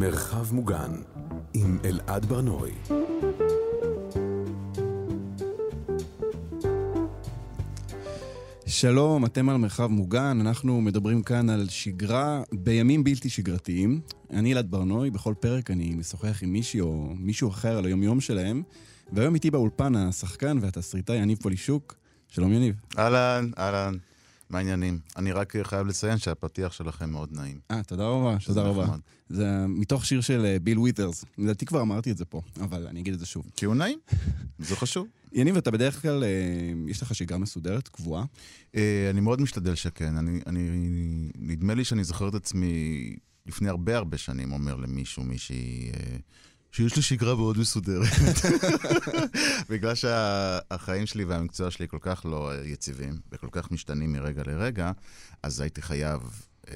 מרחב מוגן עם אלעד ברנועי. שלום, אתם על מרחב מוגן, אנחנו מדברים כאן על שגרה בימים בלתי שגרתיים. אני אלעד ברנועי, בכל פרק אני משוחח עם מישהי או מישהו אחר על היום-יום שלהם, והיום איתי באולפן השחקן והתסריטאי יניב פולישוק. שלום יניב. אהלן, אהלן. מה העניינים? אני רק חייב לציין שהפתיח שלכם מאוד נעים. אה, תודה רבה, תודה רבה. נחמד. זה מתוך שיר של אה, ביל ווית'רס. לדעתי כבר אמרתי את זה פה, אבל אני אגיד את זה שוב. כי הוא נעים, זה חשוב. יניב, אתה בדרך כלל, אה, יש לך שגרה מסודרת, קבועה? אה, אני מאוד משתדל שכן. אני, אני, נדמה לי שאני זוכר את עצמי לפני הרבה הרבה שנים אומר למישהו, מישהי, שיש לי שגרה מאוד מסודרת. בגלל שהחיים שלי והמקצוע שלי כל כך לא יציבים וכל כך משתנים מרגע לרגע, אז הייתי חייב, אה,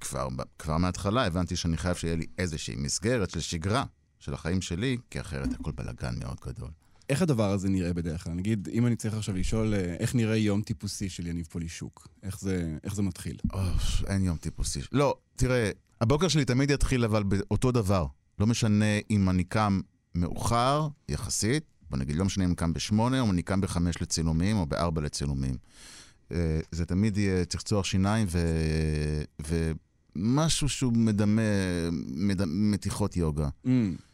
כבר, כבר מההתחלה הבנתי שאני חייב שיהיה לי איזושהי מסגרת של שגרה של החיים שלי, כי אחרת הכל בלאגן מאוד גדול. איך הדבר הזה נראה בדרך כלל? נגיד, אם אני צריך עכשיו לשאול אה, איך נראה יום טיפוסי של יניב פולישוק, איך זה, איך זה מתחיל? אוף, אין יום טיפוסי. לא, תראה, הבוקר שלי תמיד יתחיל אבל באותו דבר. לא משנה אם אני קם מאוחר, יחסית, בוא נגיד, לא משנה אם אני קם בשמונה, או אני קם בחמש לצילומים, או בארבע לצילומים. אה, זה תמיד יהיה צחצוח שיניים ו... ומשהו שהוא מדמה, מדמה מתיחות יוגה. Mm,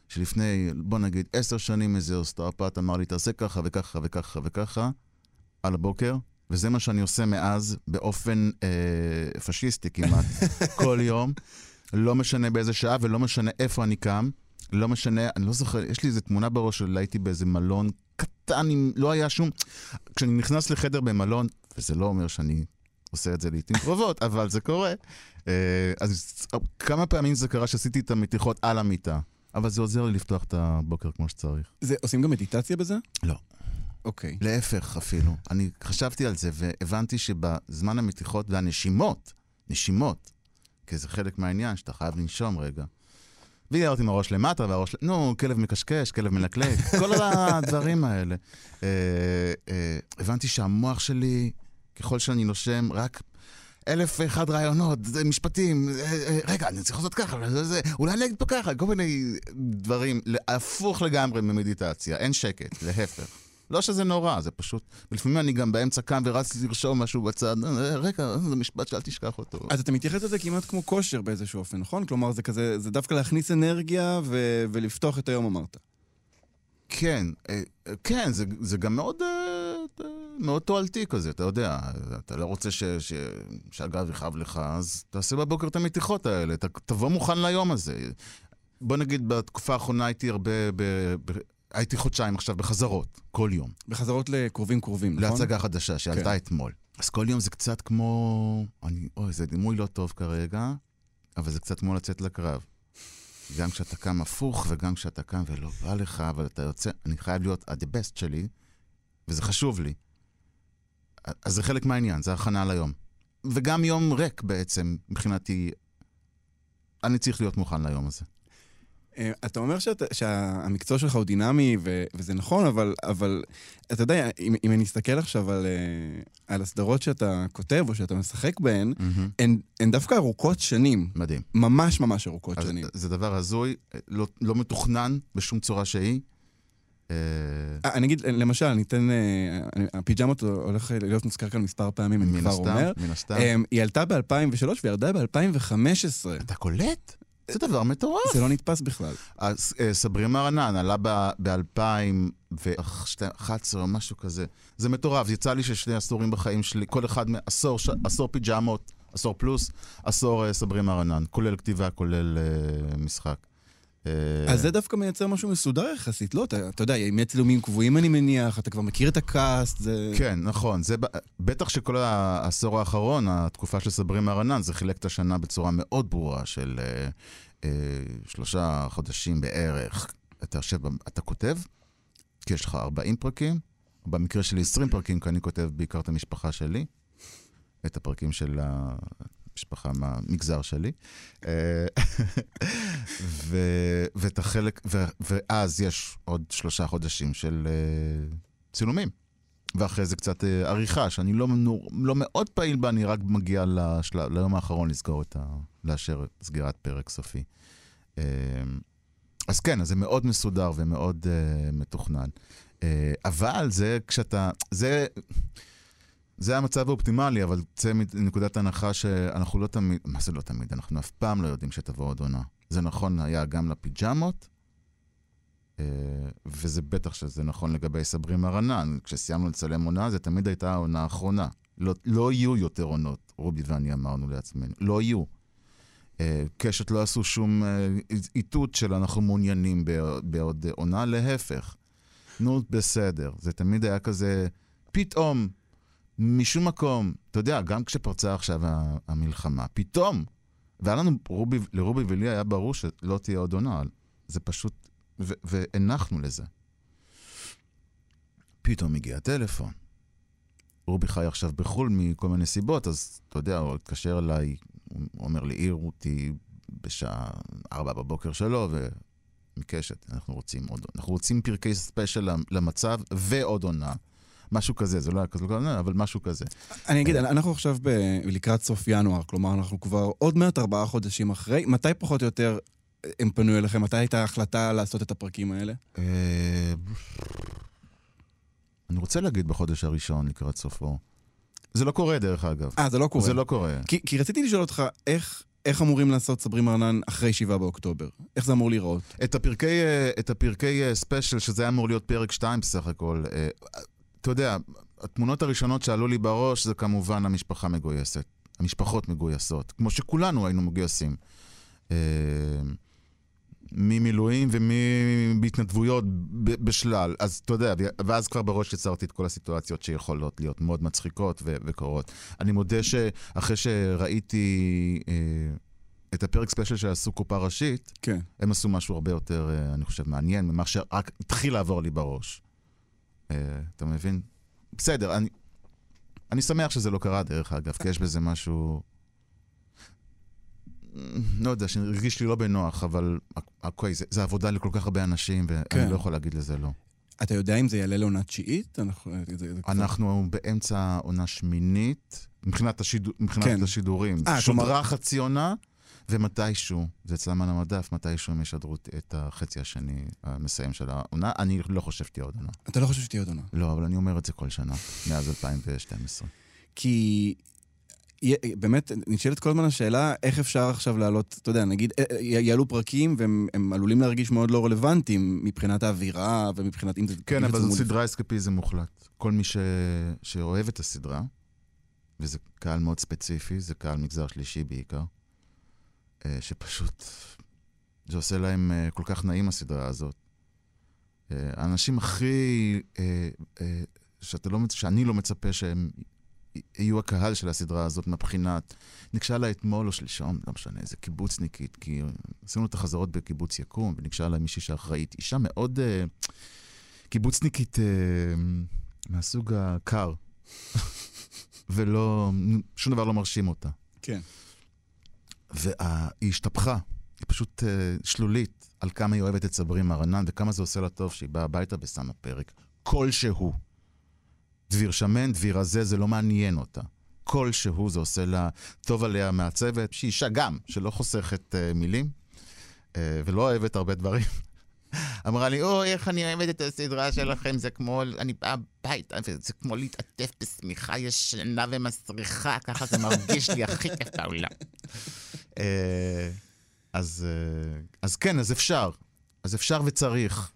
שלפני, בוא נגיד, עשר שנים איזה אוסטאופט אמר לי, תעשה ככה וככה וככה וככה, על הבוקר, וזה מה שאני עושה מאז, באופן אה, פשיסטי כמעט, כל יום. לא משנה באיזה שעה ולא משנה איפה אני קם. לא משנה, אני לא זוכר, יש לי איזה תמונה בראש של הייתי באיזה מלון קטן, עם, לא היה שום... כשאני נכנס לחדר במלון, וזה לא אומר שאני עושה את זה לעיתים קרובות, אבל זה קורה. אה, אז כמה פעמים זה קרה שעשיתי את המתיחות על המיטה, אבל זה עוזר לי לפתוח את הבוקר כמו שצריך. זה, עושים גם מדיטציה בזה? לא. אוקיי. להפך אפילו. אני חשבתי על זה והבנתי שבזמן המתיחות והנשימות, נשימות, כי זה חלק מהעניין, שאתה חייב לנשום רגע. וירדתי עם הראש למטה והראש... נו, כלב מקשקש, כלב מלקלק, כל הדברים האלה. אה, אה, הבנתי שהמוח שלי, ככל שאני נושם, רק אלף ואחד רעיונות, משפטים, אה, אה, רגע, אני צריך לעשות ככה, זה, זה, אולי אני אגיד פה ככה, כל מיני דברים, הפוך לגמרי ממדיטציה, אין שקט, להפך. לא שזה נורא, זה פשוט... לפעמים אני גם באמצע קם ורצתי לרשום משהו בצד, אה, רגע, זה משפט שאל תשכח אותו. אז אתה מתייחס לזה כמעט כמו כושר באיזשהו אופן, נכון? כלומר, זה כזה, זה דווקא להכניס אנרגיה ו- ולפתוח את היום, אמרת. כן, אה, אה, כן, זה, זה גם מאוד, מאוד תועלתי כזה, אתה יודע. אתה לא רוצה ש, ש, שהגב יכאב לך, אז תעשה בבוקר את המתיחות האלה, ת, תבוא מוכן ליום הזה. בוא נגיד, בתקופה האחרונה הייתי הרבה, ב, ב, הייתי חודשיים עכשיו בחזרות, כל יום. בחזרות לקרובים קרובים, נכון? להצגה חדשה שעלתה כן. אתמול. אז כל יום זה קצת כמו... אני, אוי, זה דימוי לא טוב כרגע, אבל זה קצת כמו לצאת לקרב. גם כשאתה קם הפוך וגם כשאתה קם ולא בא לך, אבל אתה יוצא, אני חייב להיות ה-the best שלי, וזה חשוב לי. אז זה חלק מהעניין, זה הכנה ליום. וגם יום ריק בעצם, מבחינתי, אני צריך להיות מוכן ליום הזה. אה, אתה אומר שאת, שהמקצוע שלך הוא דינמי, ו, וזה נכון, אבל, אבל אתה יודע, אם, אם אני אסתכל עכשיו על, אה, על הסדרות שאתה כותב או שאתה משחק בהן, הן, הן דווקא ארוכות שנים. מדהים. ממש ממש ארוכות אז שנים. זה דבר הזוי, לא, לא מתוכנן בשום צורה שהיא. אה, אני אגיד, למשל, אני אתן... אני- הפיג'מות הולך להיות מוזכר כאן מספר פעמים, אני מן כבר הסתם, אומר. מן הסתם. אה, היא עלתה ב-2003 וירדה ב-2015. אתה קולט? זה דבר מטורף. זה לא נתפס בכלל. אז אה, סברי רענן עלה ב-2011 או משהו כזה. זה מטורף, יצא לי ששני עשורים בחיים שלי, כל אחד מעשור, עשור פיג'מות, עשור פלוס, עשור אה, סברי רענן, כולל כתיבה, כולל אה, משחק. אה, אז זה דווקא מייצר משהו מסודר יחסית, לא? אתה אתה יודע, עם צילומים קבועים אני מניח, אתה כבר מכיר את הקאסט, זה... כן, נכון. זה, בטח שכל העשור האחרון, התקופה של סברי רענן, זה חילק את השנה בצורה מאוד ברורה של אה, אה, שלושה חודשים בערך. אתה יושב, אתה כותב, כי יש לך 40 פרקים, במקרה שלי 20 פרקים, כי אני כותב בעיקר את המשפחה שלי, את הפרקים של המשפחה מהמגזר שלי. אה, ו- ואת החלק, ו- ואז יש עוד שלושה חודשים של אה, צילומים. ואחרי זה קצת אה, עריכה, שאני לא, מנור, לא מאוד פעיל בה, אני רק מגיע לשל... ליום האחרון לסגור את ה... לאשר סגירת פרק סופי. אה, אז כן, אז זה מאוד מסודר ומאוד אה, מתוכנן. אה, אבל זה כשאתה, זה, זה המצב האופטימלי, אבל צא מנקודת הנחה שאנחנו לא תמיד, מה זה לא תמיד? אנחנו אף פעם לא יודעים שתבוא עוד עונה. זה נכון היה גם לפיג'מות, אה, וזה בטח שזה נכון לגבי סברי מרנן. כשסיימנו לצלם עונה, זה תמיד הייתה העונה האחרונה. לא, לא יהיו יותר עונות, רובי ואני אמרנו לעצמנו. לא יהיו. אה, קשת לא עשו שום אה, איתות של אנחנו מעוניינים בעוד עונה, להפך. נו, בסדר. זה תמיד היה כזה, פתאום, משום מקום, אתה יודע, גם כשפרצה עכשיו המלחמה, פתאום, והיה לנו, רובי, לרובי ולי היה ברור שלא תהיה עוד עונה, זה פשוט, והנחנו לזה. פתאום הגיע הטלפון. רובי חי עכשיו בחו"ל מכל מיני סיבות, אז אתה יודע, הוא התקשר אליי, הוא אומר לי, העיר אותי בשעה ארבע בבוקר שלו, ומקשת, אנחנו רוצים עוד, אנחנו רוצים פרקי ספיישל למצב ועוד עונה. משהו כזה, זה לא היה כזה, אבל משהו כזה. אני אגיד, אנחנו עכשיו לקראת סוף ינואר, כלומר, אנחנו כבר עוד מעט ארבעה חודשים אחרי. מתי פחות או יותר הם פנו אליכם? מתי הייתה ההחלטה לעשות את הפרקים האלה? אה, אני רוצה להגיד בחודש הראשון לקראת סופו. זה לא קורה, דרך אגב. אה, זה לא קורה. זה לא קורה. כי, כי רציתי לשאול אותך, איך, איך אמורים לעשות סברי מרנן אחרי 7 באוקטובר? איך זה אמור להיראות? את הפרקי, אה, את הפרקי ספיישל, שזה היה אמור להיות פרק 2 בסך הכל, אתה יודע, התמונות הראשונות שעלו לי בראש זה כמובן המשפחה מגויסת. המשפחות מגויסות, כמו שכולנו היינו מגויסים. אה, ממילואים ומהתנדבויות בשלל. אז אתה יודע, ואז כבר בראש יצרתי את כל הסיטואציות שיכולות להיות מאוד מצחיקות ו- וקורות. אני מודה שאחרי שראיתי אה, את הפרק ספיישל שעשו קופה ראשית, כן. הם עשו משהו הרבה יותר, אה, אני חושב, מעניין ממה שרק התחיל לעבור לי בראש. אה, אתה מבין? בסדר, אני, אני שמח שזה לא קרה, דרך אגב, כי יש בזה משהו... לא יודע, שהרגיש לי לא בנוח, אבל אוקיי, זה, זה עבודה לכל כך הרבה אנשים, ואני כן. לא יכול להגיד לזה לא. אתה יודע אם זה יעלה לעונה תשיעית? אנחנו, זה, זה אנחנו. באמצע עונה שמינית, מבחינת, השידור, מבחינת כן. השידורים. 아, שודרה כלומר... חצי עונה, ומתישהו, זה אצלם על המדף, מתישהו הם ישדרו את החצי השני המסיים של העונה. אני לא חושב שתהיה עוד עונה. אתה לא חושב שתהיה עוד עונה? לא, אבל אני אומר את זה כל שנה, מאז 2012. כי באמת, נשאלת כל הזמן השאלה, איך אפשר עכשיו לעלות, אתה יודע, נגיד, יעלו פרקים והם עלולים להרגיש מאוד לא רלוונטיים מבחינת האווירה ומבחינת... כן, אבל זו סדרה אסקפיזם מוחלט. כל מי ש... שאוהב את הסדרה, וזה קהל מאוד ספציפי, זה קהל מגזר שלישי בעיקר, שפשוט, זה עושה להם אה, כל כך נעים הסדרה הזאת. אה, האנשים הכי, שאתה לא, שאני לא מצפה שהם יהיו הקהל של הסדרה הזאת מבחינת, ניגשה לה אתמול או שלשום, לא משנה, איזה קיבוצניקית, כי עשינו את החזרות בקיבוץ יקום, וניגשה לה מישהי שאחראית, אישה מאוד uh, קיבוצניקית uh, מהסוג הקר, ולא, שום דבר לא מרשים אותה. כן. והיא השתפכה, היא פשוט uh, שלולית על כמה היא אוהבת את סברי מרנן וכמה זה עושה לה טוב שהיא באה הביתה ושמה פרק כלשהו. דביר שמן, דביר רזה, זה לא מעניין אותה. כלשהו זה עושה לה טוב עליה מהצוות, שהיא אישה גם, שלא חוסכת uh, מילים uh, ולא אוהבת הרבה דברים. אמרה לי, אוי, איך אני אוהבת את הסדרה שלכם, זה כמו, אני באה הביתה, זה כמו להתעטף בשמיכה ישנה ומסריחה, ככה זה מרגיש לי הכי כיף בעולם. אה, אז, אה, אז כן, אז אפשר. אז אפשר וצריך.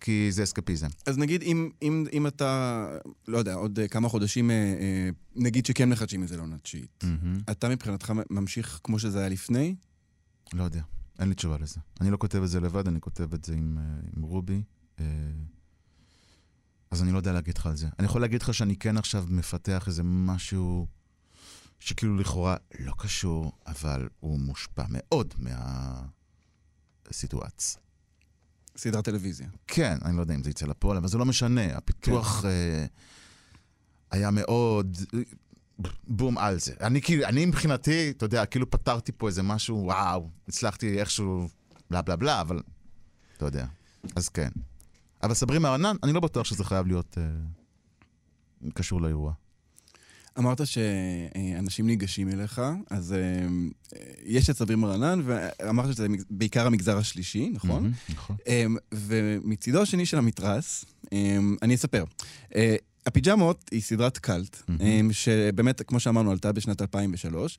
כי זה אסקפיזם. אז נגיד, אם, אם, אם אתה, לא יודע, עוד כמה חודשים, אה, נגיד שכן מחדשים את זה לעונה תשיעית, mm-hmm. אתה מבחינתך ממשיך כמו שזה היה לפני? לא יודע. אין לי תשובה לזה. אני לא כותב את זה לבד, אני כותב את זה עם, uh, עם רובי. Uh, אז אני לא יודע להגיד לך על זה. אני יכול להגיד לך שאני כן עכשיו מפתח איזה משהו שכאילו לכאורה לא קשור, אבל הוא מושפע מאוד מהסיטואציה. סדרת טלוויזיה. כן, אני לא יודע אם זה יצא לפועל, אבל זה לא משנה. הפיתוח כן. uh, היה מאוד... בום על זה. אני כאילו, אני מבחינתי, אתה יודע, כאילו פתרתי פה איזה משהו, וואו, הצלחתי איכשהו, בלה בלה בלה, אבל אתה יודע. אז כן. אבל סברי מהרנן, אני לא בטוח שזה חייב להיות אה, קשור לאירוע. אמרת שאנשים ניגשים אליך, אז אה, יש את סביר מרנן, ואמרת שזה בעיקר המגזר השלישי, נכון? מהמם, נכון. אה, ומצידו השני של המתרס, אה, אני אספר. הפיג'מות היא סדרת קאלט. אה, שבאמת, כמו שאמרנו, עלתה בשנת 2003,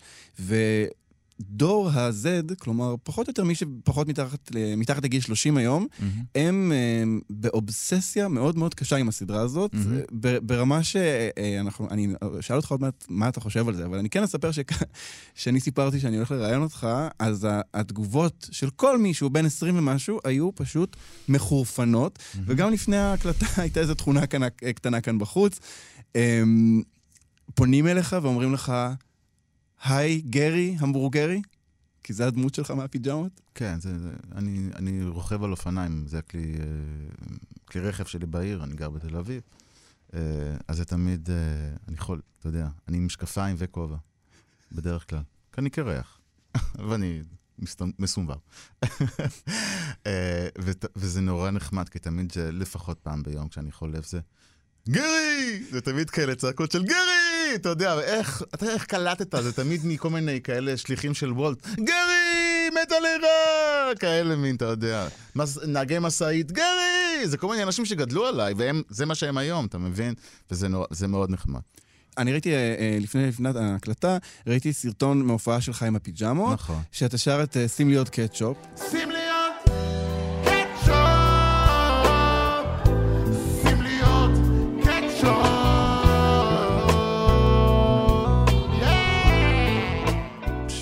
ודור ה-Z, כלומר, פחות או יותר מי שפחות מתחת, ל- מתחת לגיל 30 היום, מהמם. הם אה, באובססיה מאוד מאוד קשה עם הסדרה הזאת. אה, ב- ברמה שאנחנו, אני אשאל אותך עוד מעט מה אתה חושב על זה, אבל אני כן אספר שכשאני סיפרתי שאני הולך לראיין אותך, אז התגובות של כל מי שהוא בן 20 ומשהו היו פשוט מחורפנות, וגם לפני ההקלטה הייתה איזו תכונה קטנה, קטנה כאן בחוץ. אמ, פונים אליך ואומרים לך, היי, גרי, המבורגרי? כי זה הדמות שלך מהפיג'מות? כן, זה, זה, אני, אני רוכב על אופניים, זה הכלי אה, כלי רכב שלי בעיר, אני גר בתל אביב. אה, אז זה תמיד, אה, אני יכול, אתה יודע, אני עם משקפיים וכובע, בדרך כלל. כי אני קרח, ואני ות- וזה נורא נחמד, כי תמיד, לפחות פעם ביום כשאני חולף, זה גרי! זה תמיד כאלה צעקות של גרי! אתה יודע, איך, אתה יודע איך קלטת? זה תמיד מכל מיני כאלה שליחים של וולט. גרי! מת עליך! כאלה מין, אתה יודע. מס, נהגי משאית, גרי! זה כל מיני אנשים שגדלו עליי, וזה מה שהם היום, אתה מבין? וזה נורא, זה מאוד נחמד. אני ראיתי, אה, אה, לפני, לפני ההקלטה, ראיתי סרטון מהופעה שלך עם הפיג'מות, נכון. שאתה שר את אה, שים לי עוד קטשופ. שים לי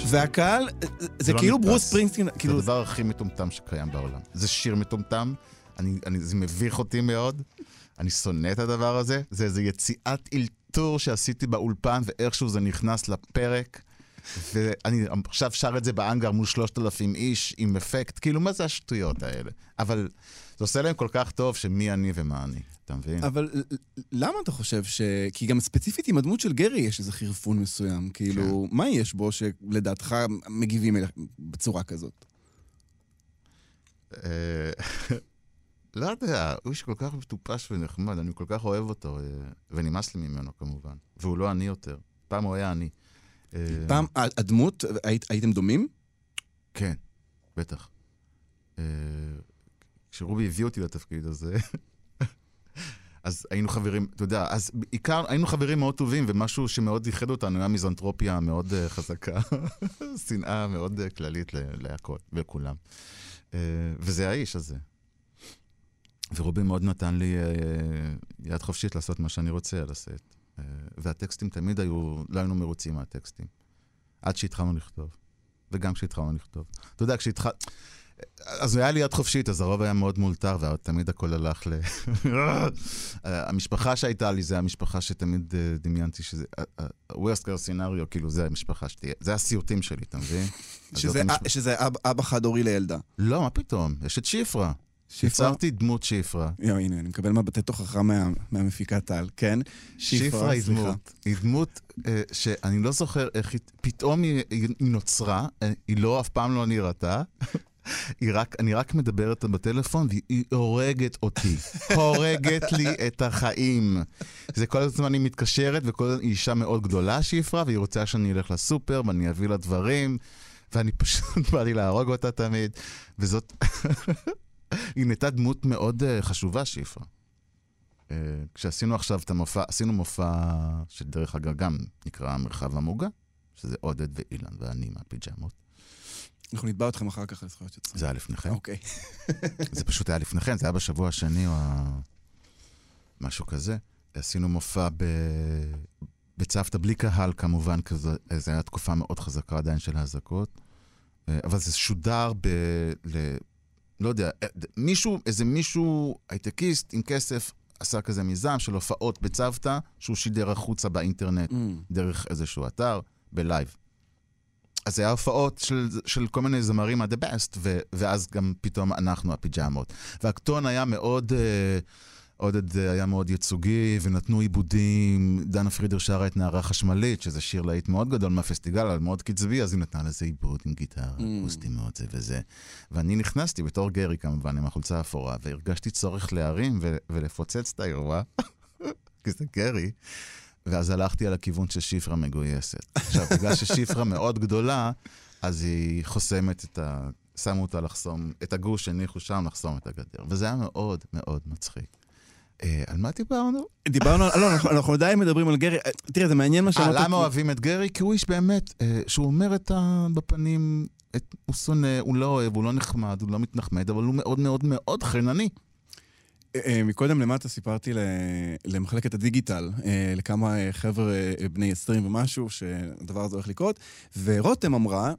והקהל, אה, זה לא כאילו נתפס. ברוס ספרינגסטין, זה כאילו, הדבר הכי מטומטם שקיים בעולם. זה שיר מטומטם, אני, אני, זה מביך אותי מאוד, אני שונא את הדבר הזה. זה איזו יציאת אלתור שעשיתי באולפן, ואיכשהו זה נכנס לפרק. ואני עכשיו שר את זה באנגר מול 3,000 איש עם אפקט, כאילו, מה זה השטויות האלה? אבל זה עושה להם כל כך טוב שמי אני ומה אני, אתה מבין? אבל למה אתה חושב ש... כי גם ספציפית עם הדמות של גרי יש איזה חרפון מסוים. כאילו, כן. מה יש בו שלדעתך מגיבים אליך בצורה כזאת? אה, לא יודע, הוא איש כל כך מטופש ונחמד, אני כל כך אוהב אותו, אה, ונמאס לי ממנו כמובן. והוא לא אני יותר. פעם הוא היה אני. אה, פעם, הדמות, היית- הייתם דומים? כן, בטח. כשרובי הביא אותי לתפקיד הזה, אז היינו חברים, אתה יודע, אז בעיקר היינו חברים מאוד טובים, ומשהו שמאוד ייחד אותנו היה מיזנטרופיה מאוד אה, חזקה, שנאה מאוד אה, כללית להכל ולכולם. אה, וזה האיש הזה. ורובי מאוד נתן לי אה, יד חופשית לעשות מה שאני רוצה. אה, והטקסטים תמיד היו, לא היינו מרוצים מהטקסטים. עד שהתחלנו לכתוב. וגם כשהתחלנו לכתוב. אתה יודע, כשהתחל... אז היה לי יד חופשית, אז הרוב היה מאוד מאולתר, ותמיד הכל הלך ל... המשפחה שהייתה לי, זה המשפחה שתמיד אה, דמיינתי שזה... ה-Worst case scenario, כאילו, זה המשפחה שתהיה. זה הסיוטים שלי, אתה מבין? שזה, אבא חד-הורי לילדה. לא, מה פתאום? יש את שפרה. שפרה? יצרתי דמות שפרה. יו, הנה, אני מקבל מבטי תוכחה מה, מהמפיקה טל, כן? שפרה היא. דמות, היא דמות אה, שאני לא זוכר איך היא, פתאום היא, היא נוצרה, אה, היא לא, אף פעם לא נראתה. רק, אני רק מדבר איתה בטלפון והיא הורגת אותי. הורגת לי את החיים. זה כל הזמן היא מתקשרת וכל הזמן היא אישה מאוד גדולה, שפרה, והיא רוצה שאני אלך לסופר ואני אביא לה דברים, ואני פשוט בא לי להרוג אותה תמיד. וזאת... היא נהייתה דמות מאוד uh, חשובה, שפרה. Uh, כשעשינו עכשיו את המופע, עשינו מופע שדרך אגב גם נקרא המרחב המוגן, שזה עודד ואילן ואני מהפיג'מות. אנחנו נתבע אתכם אחר כך על זכויות יוצרים. זה היה לפניכם. אוקיי. זה פשוט היה לפניכם, זה היה בשבוע השני או. משהו כזה. עשינו מופע ב... בצוותא בלי קהל כמובן, כי זו זו הייתה תקופה מאוד חזקה עדיין של האזעקות. אה, אבל זה שודר ב... ל... לא יודע, אה, מישהו, איזה מישהו הייטקיסט עם כסף עשה כזה מיזם של הופעות בצוותא, שהוא שידר החוצה באינטרנט Mm. דרך איזשהו אתר, ב live. אז זה היה הופעות של, של כל מיני זמרים ה-the best, ו, ואז גם פתאום אנחנו הפיג'מות. והקטון היה מאוד, אה, עודד אה, היה מאוד ייצוגי, ונתנו עיבודים. דנה פרידר שרה את נערה חשמלית, שזה שיר להיט מאוד גדול מהפסטיגל, אבל מאוד קצבי, אז היא נתנה לזה עיבוד עם גיטרה, Mm. אקוסטי מאוד זה וזה. ואני נכנסתי בתור גרי כמובן, עם החולצה האפורה, והרגשתי צורך להרים ולפוצץ את האירוע, כי זה גרי. ואז הלכתי על הכיוון ששיפרה מגויסת. עכשיו, בגלל ששיפרה מאוד גדולה, אז היא חוסמת את ה... שמו אותה לחסום, את הגוש הניחו שם לחסום את הגדר. וזה היה מאוד מאוד מצחיק. אה, על מה דיברנו? דיברנו. לא, אנחנו- עדיין מדברים על גרי. אה, תראה, זה מעניין מה שאמרת. למה אוהבים את גרי? כי הוא איש באמת, אה, שהוא אומר את ה... בפנים. הוא שונא, הוא לא אוהב, הוא לא נחמד, הוא לא מתנחמד, אבל הוא מאוד מאוד מאוד חינני. אה, אה, מקודם למטה סיפרתי למחלקת הדיגיטל, אה, לכמה חבר'ה בני 20 ומשהו, שהדבר הזה הולך לקרות, ורותם אמרה,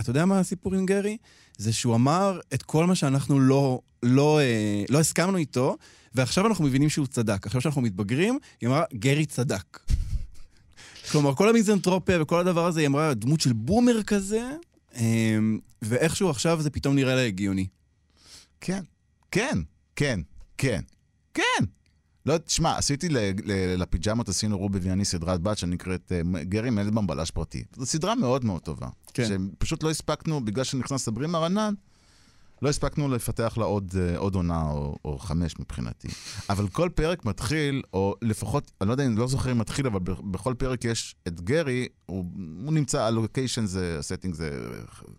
אתה יודע מה הסיפור עם גרי? זה שהוא אמר את כל מה שאנחנו לא, לא, לא הסכמנו איתו, ועכשיו אנחנו מבינים שהוא צדק. עכשיו שאנחנו מתבגרים, היא אמרה, גרי צדק. כלומר, כל המיזנטרופיה וכל הדבר הזה, היא אמרה, דמות של בומר כזה, ואיכשהו עכשיו זה פתאום נראה לה הגיוני. כן, כן, כן, כן, כן. לא, תשמע, עשיתי לפיג'מות, עשינו רובי ואני סדרת בת שנקראת אה, גרי מלדבם בלש פרטי. זו סדרה מאוד מאוד טובה. כן. שפשוט לא הספקנו, בגלל שנכנס סברימה רנן, לא הספקנו לפתח לה עוד, אה, עוד עונה או, או חמש מבחינתי. אבל כל פרק מתחיל, או לפחות, אני לא יודע, אני לא זוכר אם מתחיל, אבל בכל פרק יש את גרי, הוא, הוא נמצא, ה location זה, ה setting זה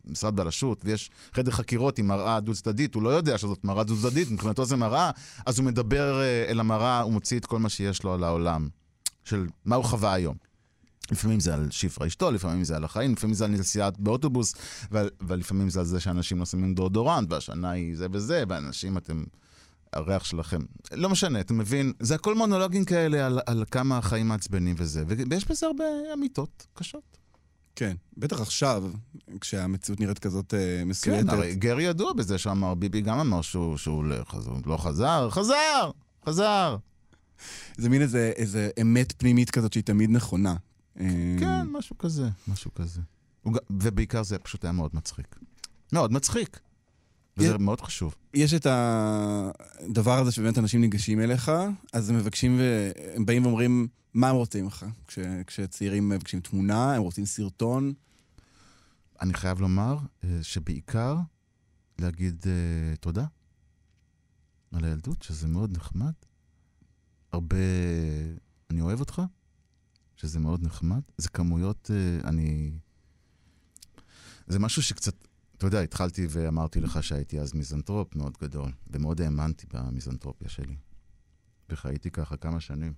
משרד בלשות, ויש חדר חקירות עם מראה דו-צדדית, הוא לא יודע שזאת מראה דו-צדדית, מבחינתו זה מראה, אז הוא מדבר אה, אל המראה, הוא מוציא את כל מה שיש לו על העולם, של מה הוא חווה היום. לפעמים זה על שפרה אשתו, לפעמים זה על החיים, לפעמים זה על נסיעה באוטובוס, ולפעמים זה על זה שאנשים לא שמים דאודורנט, והשנה היא זה וזה, ואנשים אתם... הריח שלכם. לא משנה, אתה מבין? זה הכל מונולוגים כאלה על, על כמה החיים מעצבנים וזה, ויש בזה הרבה אמיתות קשות. כן, בטח עכשיו, כשהמציאות נראית כזאת אה, מסויטת. כן, הרי גרי ידוע בזה שאמר, ביבי גם אמר שהוא, שהוא הולך, אז הוא לא חזר, חזר! חזר! זה מין איזה, איזה אמת פנימית כזאת שהיא תמיד נכונה. אה, כן, משהו כזה, משהו כזה. ובעיקר זה פשוט היה מאוד מצחיק. מאוד מצחיק. וזה כן. מאוד חשוב. יש את הדבר הזה שבאמת אנשים ניגשים אליך, אז הם מבקשים, והם באים ואומרים, מה הם רוצים ממך? כש, כשצעירים מבקשים תמונה, הם רוצים סרטון. אני חייב לומר אה, שבעיקר להגיד אה, תודה על הילדות, שזה מאוד נחמד. הרבה... אני אוהב אותך, שזה מאוד נחמד. זה כמויות, אה, אני... זה משהו שקצת... אתה יודע, התחלתי ואמרתי לך שהייתי אז מיזנטרופ מאוד גדול, ומאוד האמנתי במיזנטרופיה שלי. וחייתי ככה כמה שנים.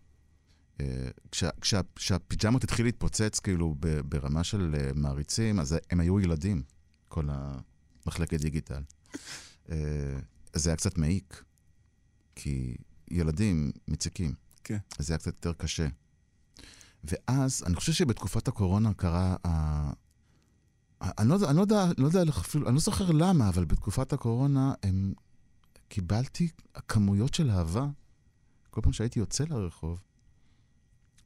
אה, כשה- כשה- כשהפיג'מות התחיל להתפוצץ כאילו ברמה של אה, מעריצים, אז הם היו ילדים, כל המחלקת דיגיטל. זה היה קצת מעיק, כי ילדים מציקים. כן. אז זה היה קצת יותר קשה. ואז, אני חושב שבתקופת הקורונה קרה... ה- אני לא אני לא יודע, לא יודע אפילו, אני לא זוכר למה, אבל בתקופת הקורונה הם... קיבלתי כמויות של אהבה. כל פעם שהייתי יוצא לרחוב,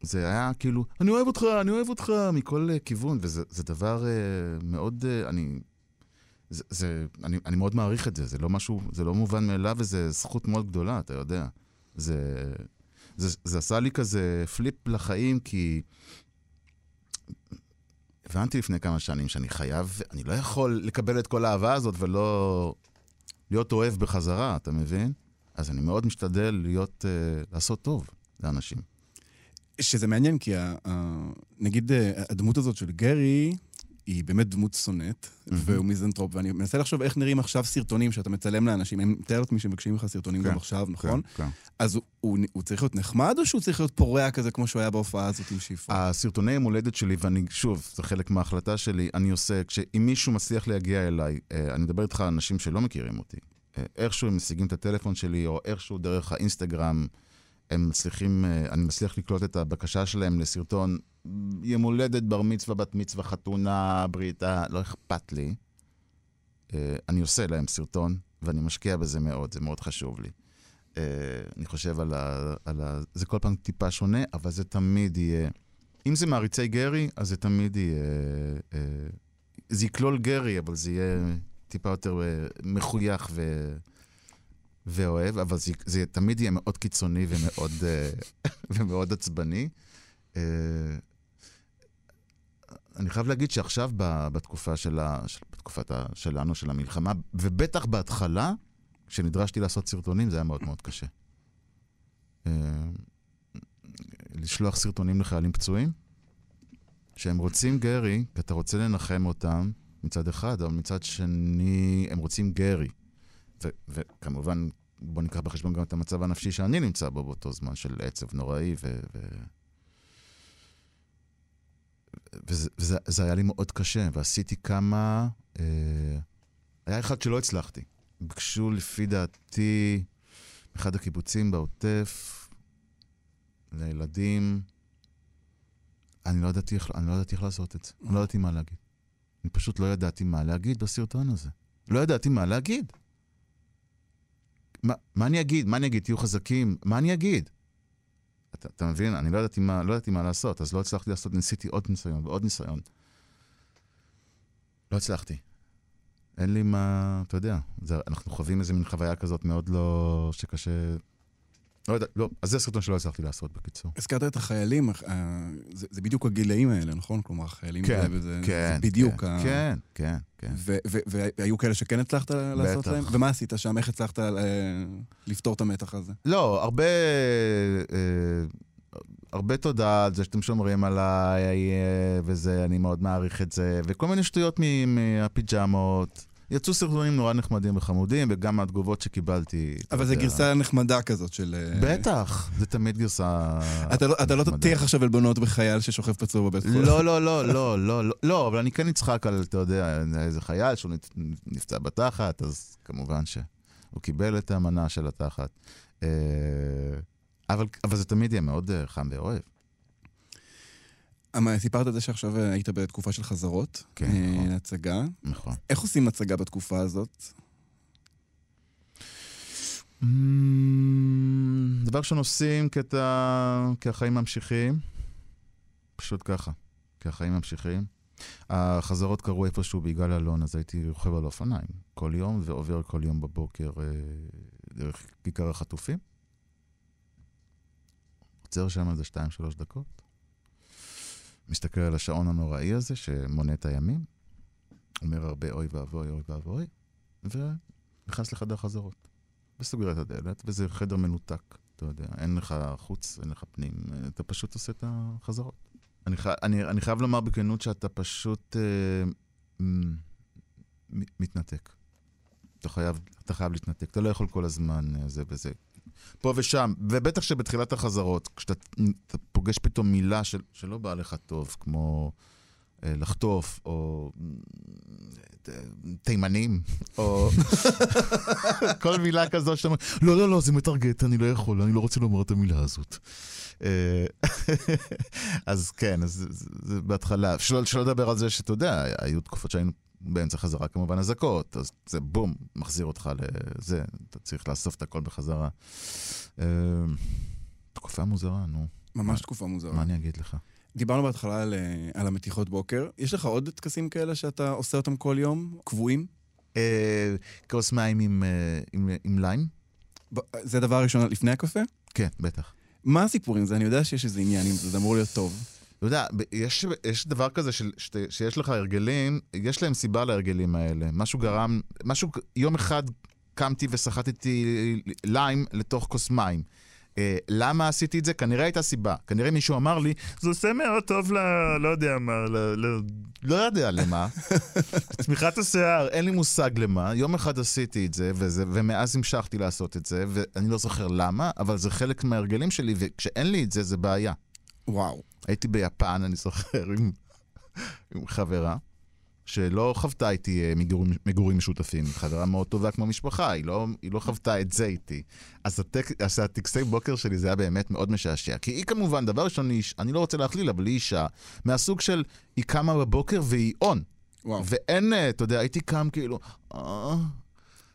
זה היה כאילו, אני אוהב אותך, אני אוהב אותך, מכל uh, כיוון, וזה זה דבר uh, מאוד, uh, אני, זה, זה, אני, אני מאוד מעריך את זה, זה לא משהו, זה לא מובן מאליו, וזו זכות מאוד גדולה, אתה יודע. זה, זה, זה עשה לי כזה פליפ לחיים, כי הבנתי לפני כמה שנים שאני חייב, אני לא יכול לקבל את כל האהבה הזאת ולא להיות אוהב בחזרה, אתה מבין? אז אני מאוד משתדל להיות, uh, לעשות טוב לאנשים. שזה מעניין, כי ה, ה, נגיד אה, הדמות הזאת של גרי, היא באמת דמות שונאת, והוא מיזנטרופ, ואני מנסה לחשוב איך נראים עכשיו סרטונים שאתה מצלם לאנשים. אני מתאר לעצמי שמבקשים ממך סרטונים כן, גם עכשיו, נכון? כן. אז הוא, הוא, הוא צריך להיות נחמד, או שהוא צריך להיות פורע כזה כמו שהוא היה בהופעה הזאת עם שפרה? הסרטוני יום הולדת שלי, ואני, שוב, זה חלק מההחלטה שלי, אני עושה, כשאם מישהו מצליח להגיע אליי, אה, אני מדבר איתך על אנשים שלא מכירים אותי, אה, איכשהו הם משיגים את הטלפון שלי, או איכשהו דרך האינסטגרם, הם מצליחים, אה, אני מצליח לקלוט את הבקשה שלהם לסרטון יום הולדת, בר מצווה, בת מצווה, חתונה, בריתה, לא אכפת לי. אה, אני עושה להם סרטון, ואני משקיע בזה מאוד, זה מאוד חשוב לי. אה, אני חושב על ה, על ה... זה כל פעם טיפה שונה, אבל זה תמיד יהיה... אם זה מעריצי גרי, אז זה תמיד יהיה... אה, זה יכלול גרי, אבל זה יהיה טיפה יותר מחוייך ו... ואוהב, אבל זה, זה תמיד יהיה מאוד קיצוני ומאוד, ומאוד עצבני. אני חייב להגיד שעכשיו, בתקופה של ה, של, בתקופת ה, שלנו, של המלחמה, ובטח בהתחלה, כשנדרשתי לעשות סרטונים, זה היה מאוד מאוד קשה. אה, לשלוח סרטונים לחיילים פצועים, שהם רוצים גרי, כי אתה רוצה לנחם אותם מצד אחד, אבל מצד שני, הם רוצים גרי. ו- וכמובן, בוא ניקח בחשבון גם את המצב הנפשי שאני נמצא בו באותו זמן, של עצב נוראי, ו... ו- וזה, וזה זה היה לי מאוד קשה, ועשיתי כמה... אה, היה אחד שלא הצלחתי. ביקשו, לפי דעתי, אחד הקיבוצים בעוטף, לילדים. אני לא ידעתי איך, לא איך לעשות את זה. אני לא ידעתי מה להגיד. אני פשוט לא ידעתי מה להגיד בסרטון הזה. לא ידעתי מה להגיד. מה, מה אני אגיד? מה אני אגיד? תהיו חזקים? מה אני אגיד? אתה, אתה מבין? אני לא ידעתי, מה, לא מה לעשות, אז לא הצלחתי לעשות, ניסיתי עוד ניסיון ועוד ניסיון. לא הצלחתי. אין לי מה, אתה יודע, זה, אנחנו חווים איזה מין חוויה כזאת מאוד לא... שקשה... לא יודע, לא, אז זה סרטון שלא הצלחתי לעשות, בקיצור. הזכרת את החיילים, אה, זה, זה בדיוק הגילאים האלה, נכון? כלומר, החיילים כן, זה, זה, כן, זה בדיוק כן, ה... כן, כן, כן. ו- ו- והיו כאלה שכן הצלחת לעשות. להם? ומה עשית שם? איך הצלחת אה, לפתור את המתח הזה? לא, הרבה... אה, הרבה תודה על זה שאתם שומרים עליי, וזה, אני מאוד מעריך את זה, וכל מיני שטויות מהפיג'מות. יצאו סרטונים נורא נחמדים וחמודים, וגם מהתגובות שקיבלתי. אבל זו. גרסה נחמדה כזאת של... אה, בטח, זה תמיד גרסה... אתה לא, אתה לא. תטיח עכשיו עלבונות בחייל ששוכב פצוע בבית חולים. לא, לא, לא, לא, לא, לא, לא, אבל אני כן אצחק על, אתה יודע, איזה חייל שהוא נפ- נפצע בתחת, אז כמובן שהוא קיבל את המנה של התחת. אה, אבל, אבל זה תמיד יהיה מאוד אה, חם ואוהב. סיפרת את זה שעכשיו אה, היית בתקופה של חזרות. כן, אה, נכון. הצגה. נכון. איך עושים הצגה בתקופה הזאת? דבר ראשון עושים אתה, כי החיים ממשיכים, פשוט ככה, כי החיים ממשיכים. החזרות קרו איפשהו ביגאל אלון, אז הייתי רוכב על אופניים כל יום, ועובר כל יום בבוקר אה, דרך כיכר החטופים. עוצר שם איזה שתיים, שלוש דקות. מסתכל על השעון הנוראי הזה שמונה את הימים, אומר הרבה אוי ואבוי, אוי ואבוי, ונכנס לחדר חזרות. וסוגר את הדלת, וזה חדר מנותק, אתה יודע, אין לך חוץ, אין לך פנים, אתה פשוט עושה את החזרות. אני, חי, אני, אני חייב לומר בכנות שאתה פשוט אה, מתנתק. אתה חייב, אתה חייב להתנתק, אתה לא יכול כל הזמן אה, זה וזה. פה ושם, ובטח שבתחילת החזרות, כשאתה אתה פוגש פתאום מילה של, שלא באה לך טוב, כמו אה, לחטוף, או אה, תימנים, או כל מילה כזו שאתה אומר, לא, לא, לא, זה מטרגט, אני לא יכול, אני לא רוצה לומר את המילה הזאת. אה, אז כן, אז זה- זה בהתחלה. שלא לדבר על זה שאתה יודע, היו תקופות שהיינו באמצע חזרה כמובן אזעקות, אז זה בום, מחזיר אותך לזה, אתה צריך לאסוף את הכל בחזרה. אה, תקופה מוזרה, נו, ממש תקופה מוזרה. מה אני אגיד לך? דיברנו בהתחלה על, אה, על המתיחות בוקר. יש לך עוד טקסים כאלה שאתה עושה אותם כל יום? קבועים? אה, כוס מים עם, אה, עם, עם ליים? זה הדבר הראשון לפני הקפה? כן, בטח. מה הסיפור עם זה? אני יודע שיש איזה עניין עם זה, זה אמור להיות טוב. אתה יודע, יש, יש דבר כזה של, שת, שיש לך הרגלים, יש להם סיבה להרגלים האלה. משהו גרם, משהו, יום אחד קמתי וסחטתי ליים לתוך כוס מים. אה, למה עשיתי את זה? כנראה הייתה סיבה. כנראה מישהו אמר לי, זה עושה מאוד טוב ל... לא יודע מה, ל... ל... לא יודע למה. צמיחת השיער, אין לי מושג למה. יום אחד עשיתי את זה, וזה, ומאז המשכתי לעשות את זה, ואני לא זוכר למה, אבל זה חלק מההרגלים שלי, וכשאין לי את זה, זה בעיה. וואו. הייתי ביפן, אני זוכר, עם, עם חברה, שלא חוותה איתי אה, מגורים, מגורים משותפים. חברה מאוד טובה כמו משפחה, היא לא, היא לא חוותה את זה איתי. אז, הטק, אז הטקסי בוקר שלי זה היה באמת מאוד משעשע. כי היא כמובן, דבר ראשון, איש- אני לא רוצה להכליל, אבל היא אישה מהסוג של, היא קמה בבוקר והיא און. וואו. ואין, אה, אתה יודע, הייתי קם כאילו, אה...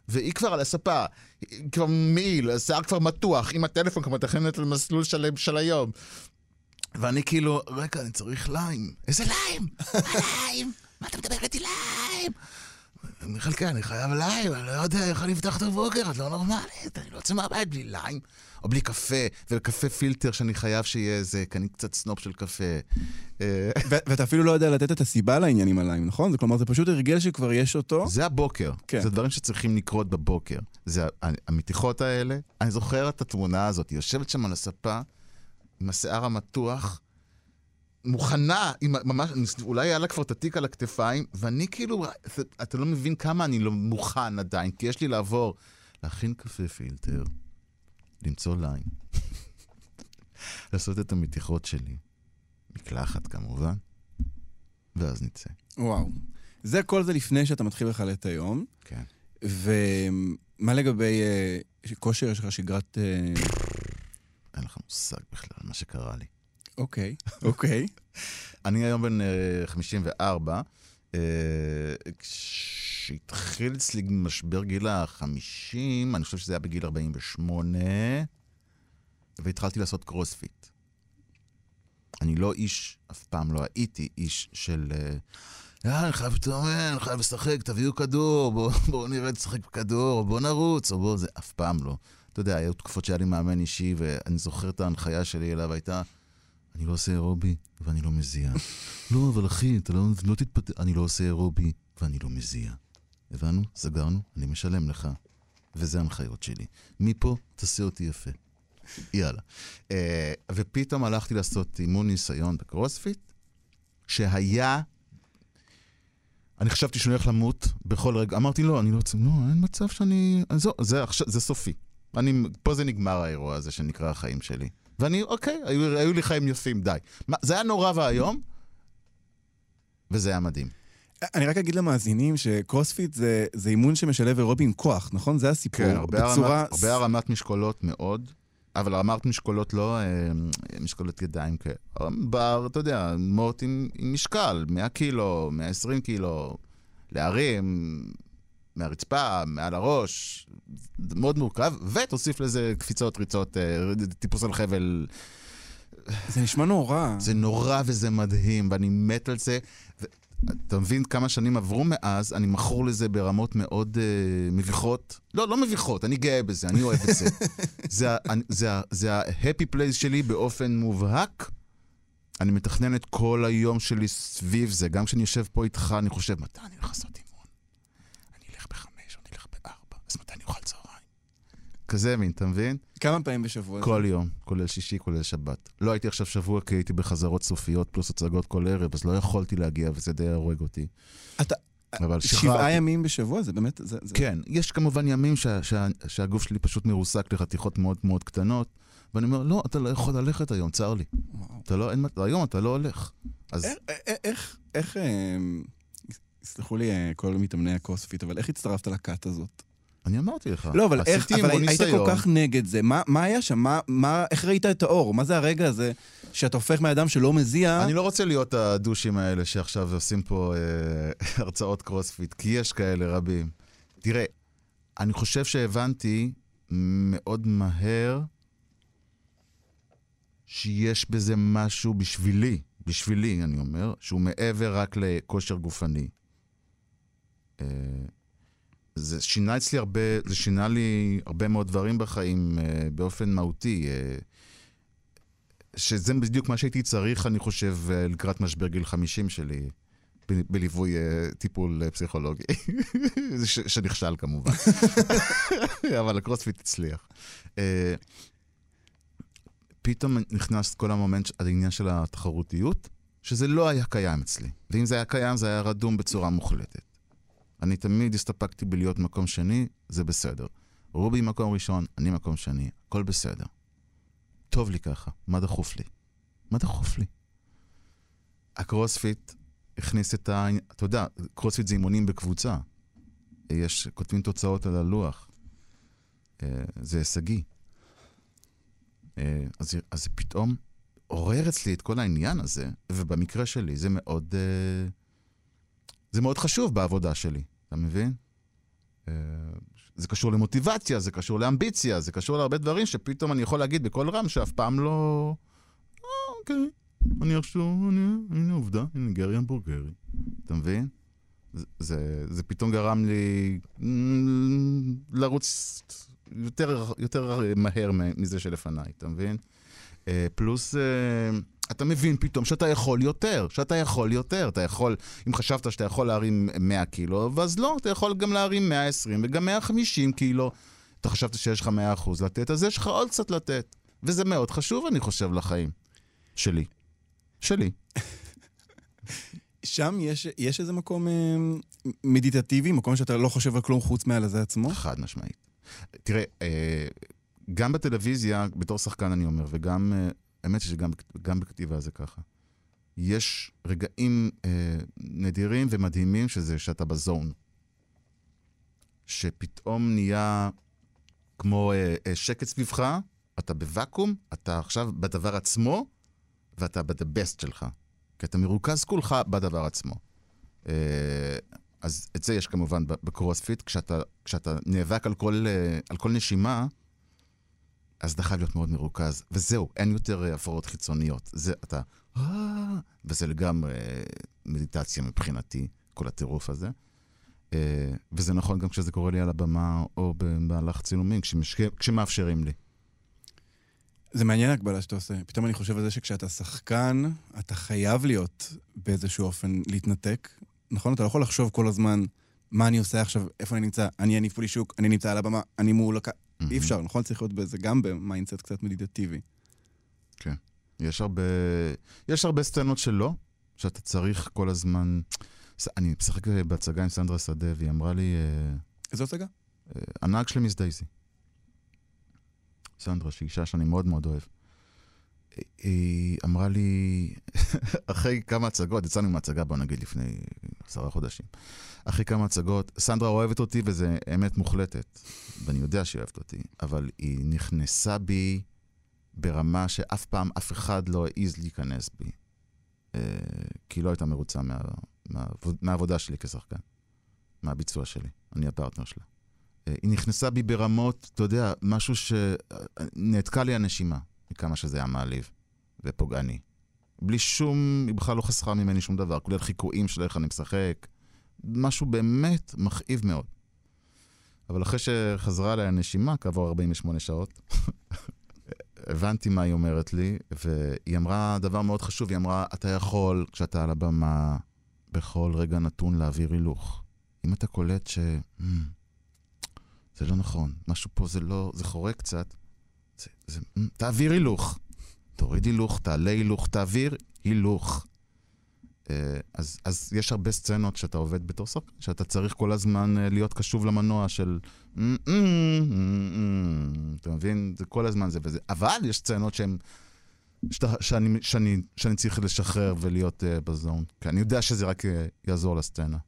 והיא כבר על הספה, היא כבר מעיל, השיער כבר מתוח, עם הטלפון כבר מתכננת למסלול שלם של היום. ואני כאילו, רגע, אני צריך ליים. איזה ליים? ליים? מה אתה מדבר איתי ליים? מיכאל, כן, אני חייב ליים, אני לא יודע איך אני אפתח את הבוקר, את לא נורמלית, אני לא יוצא מהבית בלי ליים. או בלי קפה, וקפה פילטר שאני חייב שיהיה איזה, כי אני קצת סנופ של קפה. אה, ואתה אפילו לא יודע לתת את הסיבה לעניינים הללו, נכון? כלומר, זה פשוט הרגל שכבר יש אותו. זה הבוקר. כן. זה דברים שצריכים לקרות בבוקר. זה המתיחות האלה. אני זוכר את התמונה הזאת, היא יושבת שם על הספה, עם השיער המתוח, מוכנה, עם, ממש, אולי היה לה כבר את התיק על הכתפיים, ואני כאילו, אתה, אתה לא מבין כמה אני לא מוכן עדיין, כי יש לי לעבור, להכין קפה פילטר, למצוא ליין, לעשות את המתיחות שלי, מקלחת כמובן, ואז נצא. וואו. זה כל זה לפני שאתה מתחיל בכלל את היום. כן. ומה לגבי אה, כושר? יש לך שגרת... אה, אין לך מושג בכלל מה שקרה לי. אוקיי, אוקיי. אני היום בן אה, 54. אה, כשהתחיל אצלי משבר גיל ה-50, אני חושב שזה היה בגיל 48, והתחלתי לעשות קרוספיט. אני לא איש, אף פעם לא הייתי איש של... אה, "אה, אני חייב להתאמן, אני חייב לשחק, תביאו כדור, בואו בוא נראה לשחק בכדור, או בואו נרוץ, או בואו זה, אף פעם לא. אתה יודע, היו תקופות שהיה לי מאמן אישי, ואני זוכר את ההנחיה שלי אליו הייתה, אני לא עושה אירובי ואני לא מזיע. לא, אבל אחי, אתה לא, לא תתפתח, אני לא עושה אירובי ואני לא מזיע. הבנו? סגרנו? אני משלם לך. וזה ההנחיות שלי. מפה, תעשה אותי יפה. יאללה. Uh, ופתאום הלכתי לעשות אימון ניסיון בקרוספיט, שהיה... אני חשבתי שאני הולך למות בכל רגע. אמרתי, לא, אני לא רוצה... לא, אין מצב שאני... זו, זה, עכשיו, זה סופי. אני, פה זה נגמר האירוע הזה שנקרא החיים שלי. ואני, אוקיי, היו, היו לי חיים יפים, די. מה, זה היה נורא ואיום, וזה היה מדהים. אני רק אגיד למאזינים שקרוספיט זה, זה אימון שמשלב אירובי עם כוח, נכון? זה הסיפור. כן, הרבה, בצורה... הרמת, הרבה הרמת משקולות מאוד, אבל הרמת משקולות לא אה, משקולות ידיים כאלה. בר, אתה יודע, מוט עם, עם משקל, 100 קילו, 120 קילו, להרים מהרצפה, מעל הראש, זה מאוד מורכב, ותוסיף לזה קפיצות, ריצות, אה, טיפוס על חבל. זה נשמע נורא. זה נורא וזה מדהים, ואני מת על זה. ו- אתה מבין כמה שנים עברו מאז, אני מכור לזה ברמות מאוד uh, מביכות. לא, לא מביכות, אני גאה בזה, אני אוהב את זה. זה, אני- זה, זה ה-happy place שלי באופן מובהק. אני מתכנן את כל היום שלי סביב זה. גם כשאני יושב פה איתך, אני חושב, מתי אני הולך לעשות אימון? אני אלך בחמש, או אני אלך בארבע, אז מתי אני אוכל צהריים? כזה מין, אתה מבין? כמה פעמים בשבוע? כל יום, כולל שישי, כולל שבת. לא הייתי עכשיו שבוע כי הייתי בחזרות סופיות פלוס הצגות כל ערב, אז לא יכולתי להגיע וזה די הורג אותי. אתה... אבל שבעה שחררתי. ימים בשבוע? זה באמת... זה, זה... כן, יש כמובן ימים שה, שה, שהגוף שלי פשוט מרוסק לחתיכות מאוד מאוד קטנות, ואני אומר, לא, אתה לא יכול ללכת היום, צר לי. וואו. אתה לא, אין, היום אתה לא הולך. אז איך, איך, איך, איך, אה, יסלחו לי אה, כל מתאמני הקרוספיט, אבל איך הצטרפת לכת הזאת? אני אמרתי לך, לא, אבל איך, אבל היית ניסיון. כל כך נגד זה. מה, מה היה שם? מה, מה, איך ראית את האור? מה זה הרגע הזה שאתה הופך מאדם שלא מזיע? אני לא רוצה להיות הדושים האלה שעכשיו עושים פה אה, הרצאות קרוספיט, כי יש כאלה רבים. תראה, אני חושב שהבנתי מאוד מהר שיש בזה משהו בשבילי, בשבילי, אני אומר, שהוא מעבר רק לכושר גופני. אה, זה שינה אצלי הרבה, זה שינה לי הרבה מאוד דברים בחיים אה, באופן מהותי. אה, שזה בדיוק מה שהייתי צריך, אני חושב, אה, לקראת משבר גיל 50 שלי, בליווי אה, טיפול אה, פסיכולוגי. ש- שנכשל כמובן. אבל הקרוספיט הצליח. אה, פתאום נכנס כל המומנט, העניין של התחרותיות, שזה לא היה קיים אצלי. ואם זה היה קיים, זה היה רדום בצורה מוחלטת. אני תמיד הסתפקתי בלהיות מקום שני, זה בסדר. רובי מקום ראשון, אני מקום שני, הכל בסדר. טוב לי ככה, מה דחוף לי? מה דחוף לי? הקרוספיט הכניס את ה... אתה יודע, קרוספיט זה אימונים בקבוצה. יש, כותבים תוצאות על הלוח. אה, זה הישגי. אה, אז, אז פתאום עורר אצלי את כל העניין הזה, ובמקרה שלי זה מאוד... אה, זה מאוד חשוב בעבודה שלי, אתה מבין? אה, זה קשור למוטיבציה, זה קשור לאמביציה, זה קשור להרבה דברים שפתאום אני יכול להגיד בקול רם שאף פעם לא... אה, אוקיי, אני עכשיו, אני, הנה עובדה, הנה גרי המבורגרי. אתה מבין? זה, זה, זה פתאום גרם לי לרוץ יותר, יותר מהר מזה שלפניי, אתה מבין? אה, פלוס, אה, אתה מבין פתאום שאתה יכול יותר, שאתה יכול יותר. אתה יכול, אם חשבת שאתה יכול להרים 100 קילו, אז לא, אתה יכול גם להרים 120 וגם 150 קילו. אתה חשבת שיש לך 100% לתת, אז יש לך עוד קצת לתת. וזה מאוד חשוב, אני חושב, לחיים. שלי. שלי. שם יש, יש איזה מקום אה, מדיטטיבי, מקום שאתה לא חושב על כלום חוץ מעל הזה עצמו? חד משמעית. תראה, אה, גם בטלוויזיה, בתור שחקן אני אומר, וגם, אה, האמת שגם גם בכתיבה זה ככה. יש רגעים אה, נדירים ומדהימים שזה שאתה בזון. שפתאום נהיה כמו אה, אה, שקט סביבך, אתה בוואקום, אתה עכשיו בדבר עצמו, ואתה best שלך. כי אתה מרוכז כולך בדבר עצמו. אה, אז את זה יש כמובן בקרוספיט, כשאתה, כשאתה נאבק על כל, אה, על כל נשימה, אז אתה חייב להיות מאוד מרוכז. וזהו, אין יותר אה, הפרעות חיצוניות. זה, אתה... "אה", וזה לגמרי אה, מדיטציה מבחינתי, כל הטירוף הזה. וזה נכון גם כשזה קורה לי על הבמה או במהלך צילומים, כשמאפשרים לי. זה מעניין ההקבלה שאתה עושה. פתאום אני חושב על זה שכשאתה שחקן, אתה חייב להיות באיזשהו אופן להתנתק. נכון? אתה לא יכול לחשוב כל הזמן, מה אני עושה עכשיו, איפה אני נמצא, אני יניב פולישוק, אני נמצא על הבמה, אני מול הקהל. אי אפשר, נכון? צריך להיות בזה גם ב mindset קצת מדיטטיבי. יש הרבה, יש הרבה סצנות שלא, שאתה צריך כל הזמן... אני משחק בהצגה עם סנדרה שדה, והיא אמרה לי, אה, איזו הצגה? אה, הנהג של מיס דייזי. סנדרה, שהיא אישה שאני מאוד מאוד אוהב. היא אמרה לי, אחרי כמה הצגות, יצאנו מהצגה, בוא נגיד, לפני עשרה חודשים. אחרי כמה הצגות, סנדרה אוהבת אותי וזה אמת מוחלטת, ואני יודע שהיא אוהבת אותי, אבל היא נכנסה בי ברמה שאף פעם אף אחד לא העז להיכנס בי. אה, כי היא לא הייתה מרוצה מה, מה, שלי כשחקן, מהביצוע שלי, אני הפרטנר שלה. אה, היא נכנסה בי ברמות, אתה יודע, משהו שנעתקה לי הנשימה, מכמה שזה היה מעליב ופוגעני. בלי שום, היא בכלל לא חסכה ממני שום דבר, כולל חיקויים של איך אני משחק. משהו באמת מכאיב מאוד. אבל אחרי שחזרה אליי הנשימה, כעבור 48 שעות, הבנתי מה היא אומרת לי, והיא אמרה דבר מאוד חשוב, היא אמרה, אתה יכול, כשאתה על הבמה, בכל רגע נתון להעביר הילוך. אם אתה קולט ש... "Hmm, זה לא נכון, משהו פה זה לא, זה חורק קצת, זה, זה, "Hmm, תעביר הילוך. תוריד הילוך, תעלה הילוך, תעביר הילוך. אה, אז, אז יש הרבה סצנות שאתה עובד בתור שחקן, שאתה צריך כל הזמן אה, להיות קשוב למנוע של... אתה מבין? זה כל הזמן זה וזה. אבל יש סצנות שהן... שאני, שאני, שאני צריך לשחרר ולהיות uh, ב zone. כי אני יודע שזה רק uh, יעזור לסצנה.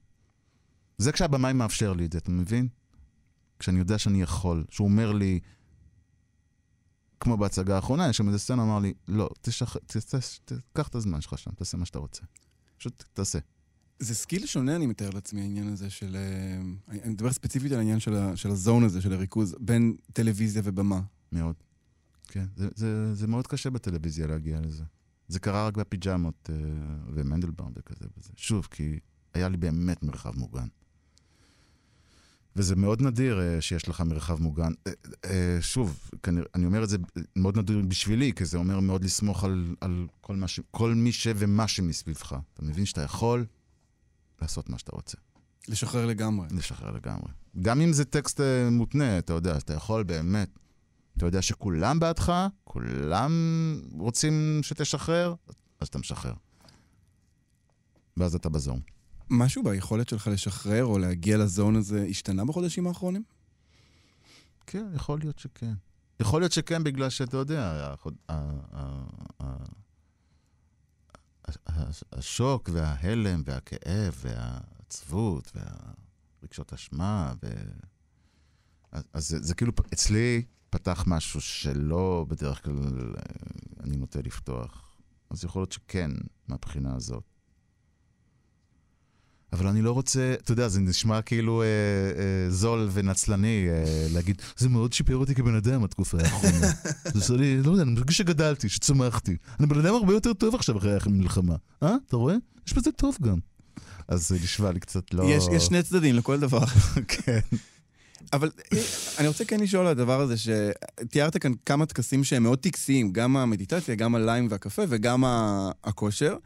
זה כשהבמאי מאפשר לי את זה, אתה מבין? כשאני יודע שאני יכול. שהוא אומר לי, כמו בהצגה האחרונה, יש שם איזה סצנה, אמר לי, לא, תשח... ת, ת, ת, קח את הזמן שלך שם, תעשה מה שאתה רוצה. פשוט תעשה. זה skill שונה, אני מתאר לעצמי, העניין הזה של... אה, אני אני מדבר ספציפית על העניין של, ה, של הזון הזה, של הריכוז, בין טלוויזיה ובמה. מאוד. כן, זה, זה, זה מאוד קשה בטלוויזיה להגיע לזה. זה קרה רק בפיג'מות uh, ומנדלבאום וכזה וזה. שוב, כי היה לי באמת מרחב מוגן. וזה מאוד נדיר uh, שיש לך מרחב מוגן. Uh, uh, שוב, כנראה, אני אומר את זה מאוד נדיר בשבילי, כי זה אומר מאוד לסמוך על, על כל, מה ש, כל מי ש ומה שמסביבך. אתה מבין שאתה יכול לעשות מה שאתה רוצה. לשחרר לגמרי. לשחרר לגמרי. גם אם זה טקסט אה, מותנה, אתה יודע, אתה יכול באמת. אתה יודע שכולם בעדך, כולם רוצים שתשחרר, אז אתה משחרר. ואז אתה בזון. משהו ביכולת שלך לשחרר או להגיע לזון הזה השתנה בחודשים האחרונים? כן, יכול להיות שכן. יכול להיות שכן, בגלל שאתה יודע, השוק וההלם והכאב והעצבות והרגשות אשמה, ו... אז, אז זה, זה כאילו, אצלי פתח משהו שלא בדרך כלל אה, אני נוטה לפתוח. אז יכול להיות שכן, מהבחינה הזאת. אבל אני לא רוצה, אתה יודע, זה נשמע כאילו אה, אה, זול ונצלני אה, להגיד, זה מאוד שיפר אותי כבן אדם התקופה האחרונה. זה עושה לי, לא יודע, אני מרגיש שגדלתי, שצמחתי. אני בן אדם הרבה יותר טוב עכשיו אחרי המלחמה. אה? אתה רואה? יש בזה טוב גם. אז זה נשמע לי קצת לא... יש, יש שני צדדים לכל דבר. כן. אבל אה, אני רוצה כן לשאול על הדבר הזה, שתיארת כאן כמה טקסים שהם מאוד טקסיים, גם המדיטציה, גם הליים והקפה וגם הכושר.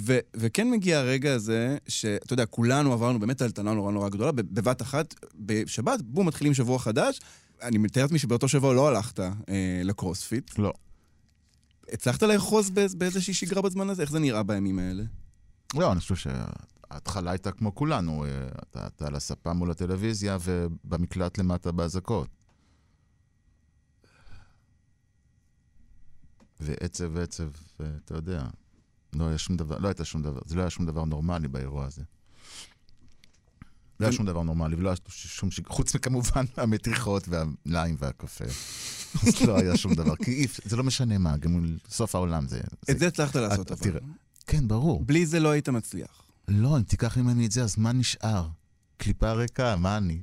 ו- וכן מגיע הרגע הזה, שאתה יודע, כולנו עברנו באמת טלטלה נורא נורא גדולה, ב- בבת אחת, בשבת, בום, מתחילים שבוע חדש. אני מתאר לעצמי שבאותו שבוע לא הלכת אה, לקרוספיט. לא. הצלחת לאחוז באיז- באיזושהי שגרה בזמן הזה? איך זה נראה בימים האלה? לא, אני חושב שההתחלה הייתה כמו כולנו, אה, אתה, אתה על הספה מול הטלוויזיה ובמקלט למטה באזעקות. ועצב ועצב, ואתה יודע, לא היה שום דבר, לא הייתה שום דבר, זה לא היה שום דבר נורמלי באירוע הזה. לא היה. שום דבר נורמלי, ולא היה שום שג... חוץ מכמובן המתיחות והליים והקפה. אז לא היה שום דבר, כי זה לא משנה מה, גם סוף העולם זה... את זה הצלחת לעשות, אתה אבל. כן, ברור. בלי זה לא היית מצליח. לא, אם תיקח ממני את זה, אז מה נשאר? קליפה ריקה, מה אני?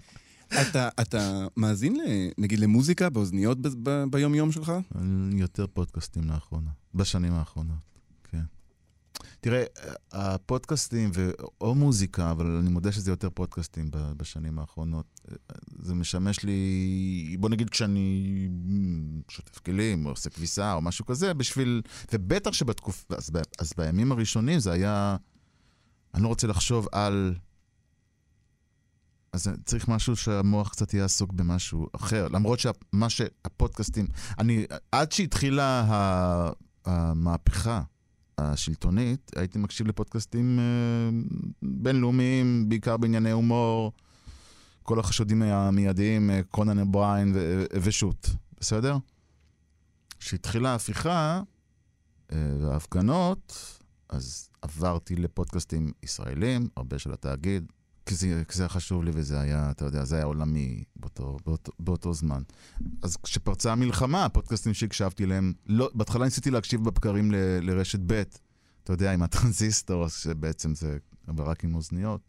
אתה, אתה מאזין, נגיד, למוזיקה באוזניות ב, ב, ביום-יום שלך? יותר פודקאסטים לאחרונה, בשנים האחרונות, כן. תראה, הפודקאסטים, ו... או מוזיקה, אבל אני מודה שזה יותר פודקאסטים בשנים האחרונות. זה משמש לי, בוא נגיד כשאני שוטף כלים, או עושה כביסה, או משהו כזה, בשביל... ובטח שבתקופה, אז, ב... אז בימים הראשונים זה היה... אני לא רוצה לחשוב על... אז צריך משהו שהמוח קצת יהיה עסוק במשהו אחר. למרות שמה שהפודקאסטים... אני, עד שהתחילה המהפכה השלטונית, הייתי מקשיב לפודקאסטים אה, בינלאומיים, בעיקר בענייני הומור, כל החשודים המיידיים, אה, קונן אבריין ושות', בסדר? כשהתחילה ההפיכה אה, וההפגנות, אז עברתי לפודקאסטים ישראלים, הרבה של התאגיד, כי זה, כי זה היה חשוב לי וזה היה, אתה יודע, זה היה עולמי באותו, באותו, באותו זמן. אז כשפרצה המלחמה, הפודקאסטים שהקשבתי להם, לא, בהתחלה ניסיתי להקשיב בבקרים ל, לרשת ב', אתה יודע, עם הטרנזיסטור, שבעצם זה רק עם אוזניות,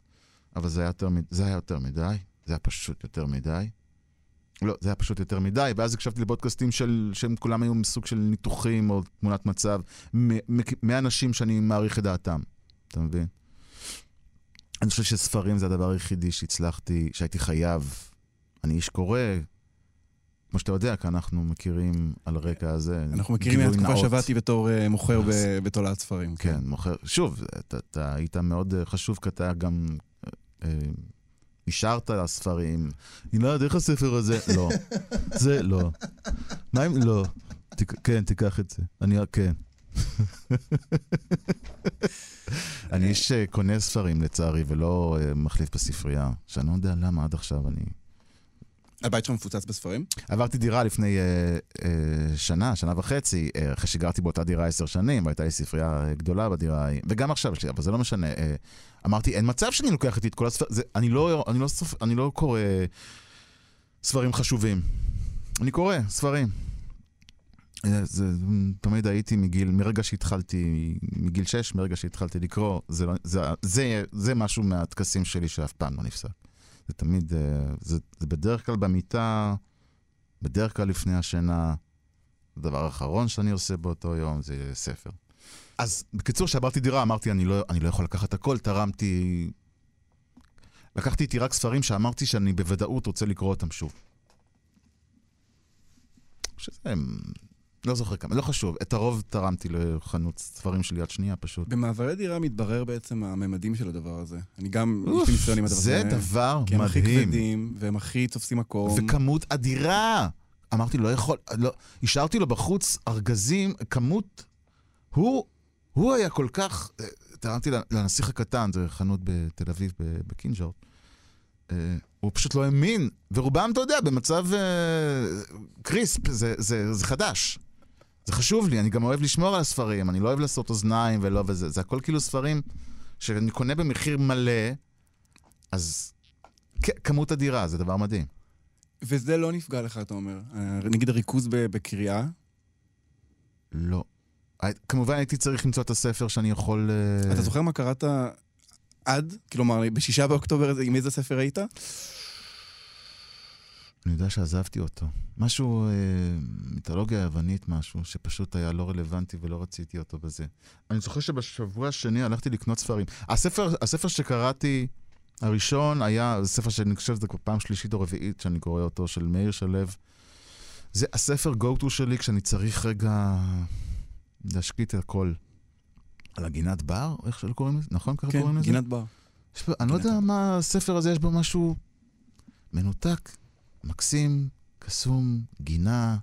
אבל זה היה יותר, זה היה יותר מדי, זה היה פשוט יותר מדי. לא, זה היה פשוט יותר מדי, ואז הקשבתי לפודקאסטים של, שהם כולם היו מסוג של ניתוחים או תמונת מצב, מאנשים שאני מעריך את דעתם, אתה מבין? אני חושב שספרים זה הדבר היחידי שהצלחתי, שהייתי חייב. אני איש קורא, כמו שאתה יודע, כי אנחנו מכירים על הרקע הזה. אנחנו מכירים מהתקופה. שעבדתי בתור אה, מוכר אז- ב- בתולעת ספרים. כן, מוכר. שוב, אתה, אתה היית מאוד אה, חשוב, כי אתה גם אה, השארת ספרים. ילד, איך הספר הזה? לא. זה לא. מה אם... לא. כן, תיקח את זה. אני... כן. אני איש אה, קונה ספרים, לצערי, ולא אה, מחליף בספרייה. שאני לא יודע למה עד עכשיו אני... הבית שלך מפוצץ בספרים? עברתי דירה לפני אה, אה, שנה, שנה וחצי, אה, אחרי שגרתי באותה דירה עשר שנים, והייתה לי ספרייה גדולה בדירה ההיא, וגם עכשיו יש לי, אבל זה לא משנה. אה, אמרתי, אין מצב שאני לוקח איתי את כל הספרים, אני לא, אני, לא סופ, אני לא קורא ספרים חשובים. אני קורא ספרים. אה, זה, תמיד הייתי מגיל, מרגע שהתחלתי, מגיל שש, מרגע שהתחלתי לקרוא, זה, לא- זה, זה, זה משהו מהטקסים שלי שאף פעם לא נפסק. זה תמיד, אה, זה, זה בדרך כלל במיטה, בדרך כלל לפני השינה. הדבר האחרון שאני עושה באותו יום זה ספר. אז בקיצור, כשעברתי דירה, אמרתי, אני לא, אני לא יכול לקחת הכל, תרמתי... לקחתי איתי רק ספרים שאמרתי שאני בוודאות רוצה לקרוא אותם שוב. שזה... לא זוכר כמה, לא חשוב. את הרוב תרמתי לחנות ספרים של יד שנייה פשוט. במעברי דירה מתברר בעצם הממדים של הדבר הזה. אני גם, יש לי ניסיון עם הדבר הזה. זה דבר כי הם הכי מדהים. כבדים, והם הכי תופסים מקום. וכמות אדירה. אמרתי, לא יכול, לא, השארתי לו בחוץ ארגזים, כמות, הוא, הוא היה כל כך, אה, תרמתי לנסיך הקטן, זו חנות בתל אביב, ב- בקינג'ורד, אה, הוא פשוט לא האמין, ורובם, אתה יודע, במצב אה, קריספ, זה, זה, זה חדש. זה חשוב לי, אני גם אוהב לשמור על הספרים, אני לא אוהב לעשות אוזניים ולא וזה, זה הכל כאילו ספרים שאני קונה במחיר מלא, אז כמות אדירה, זה דבר מדהים. וזה לא נפגע לך, אתה אומר. אה, נגיד הריכוז בקריאה, לא. הי- כמובן הייתי צריך למצוא את הספר שאני יכול... אה, אתה זוכר מה קראת עד? כלומר, בשישה באוקטובר, עם איזה ספר היית? אני יודע שעזבתי אותו. משהו, אה, מיתולוגיה יוונית, משהו, שפשוט היה לא רלוונטי ולא רציתי אותו בזה. אני זוכר שבשבוע השני הלכתי לקנות ספרים. הספר, הספר שקראתי, הראשון היה, זה ספר שאני חושב שזה כבר פעם שלישית או רביעית שאני קורא אותו, של מאיר שלו. זה הספר go-to שלי כשאני צריך רגע להשקיט את הכל. על הגינת בר? איך שלא קוראים לזה? נכון ככה כן, קוראים לזה? גינת בר. אני לא יודע מה הספר הזה, יש בו משהו מנותק, מקסים, קסום, גינה,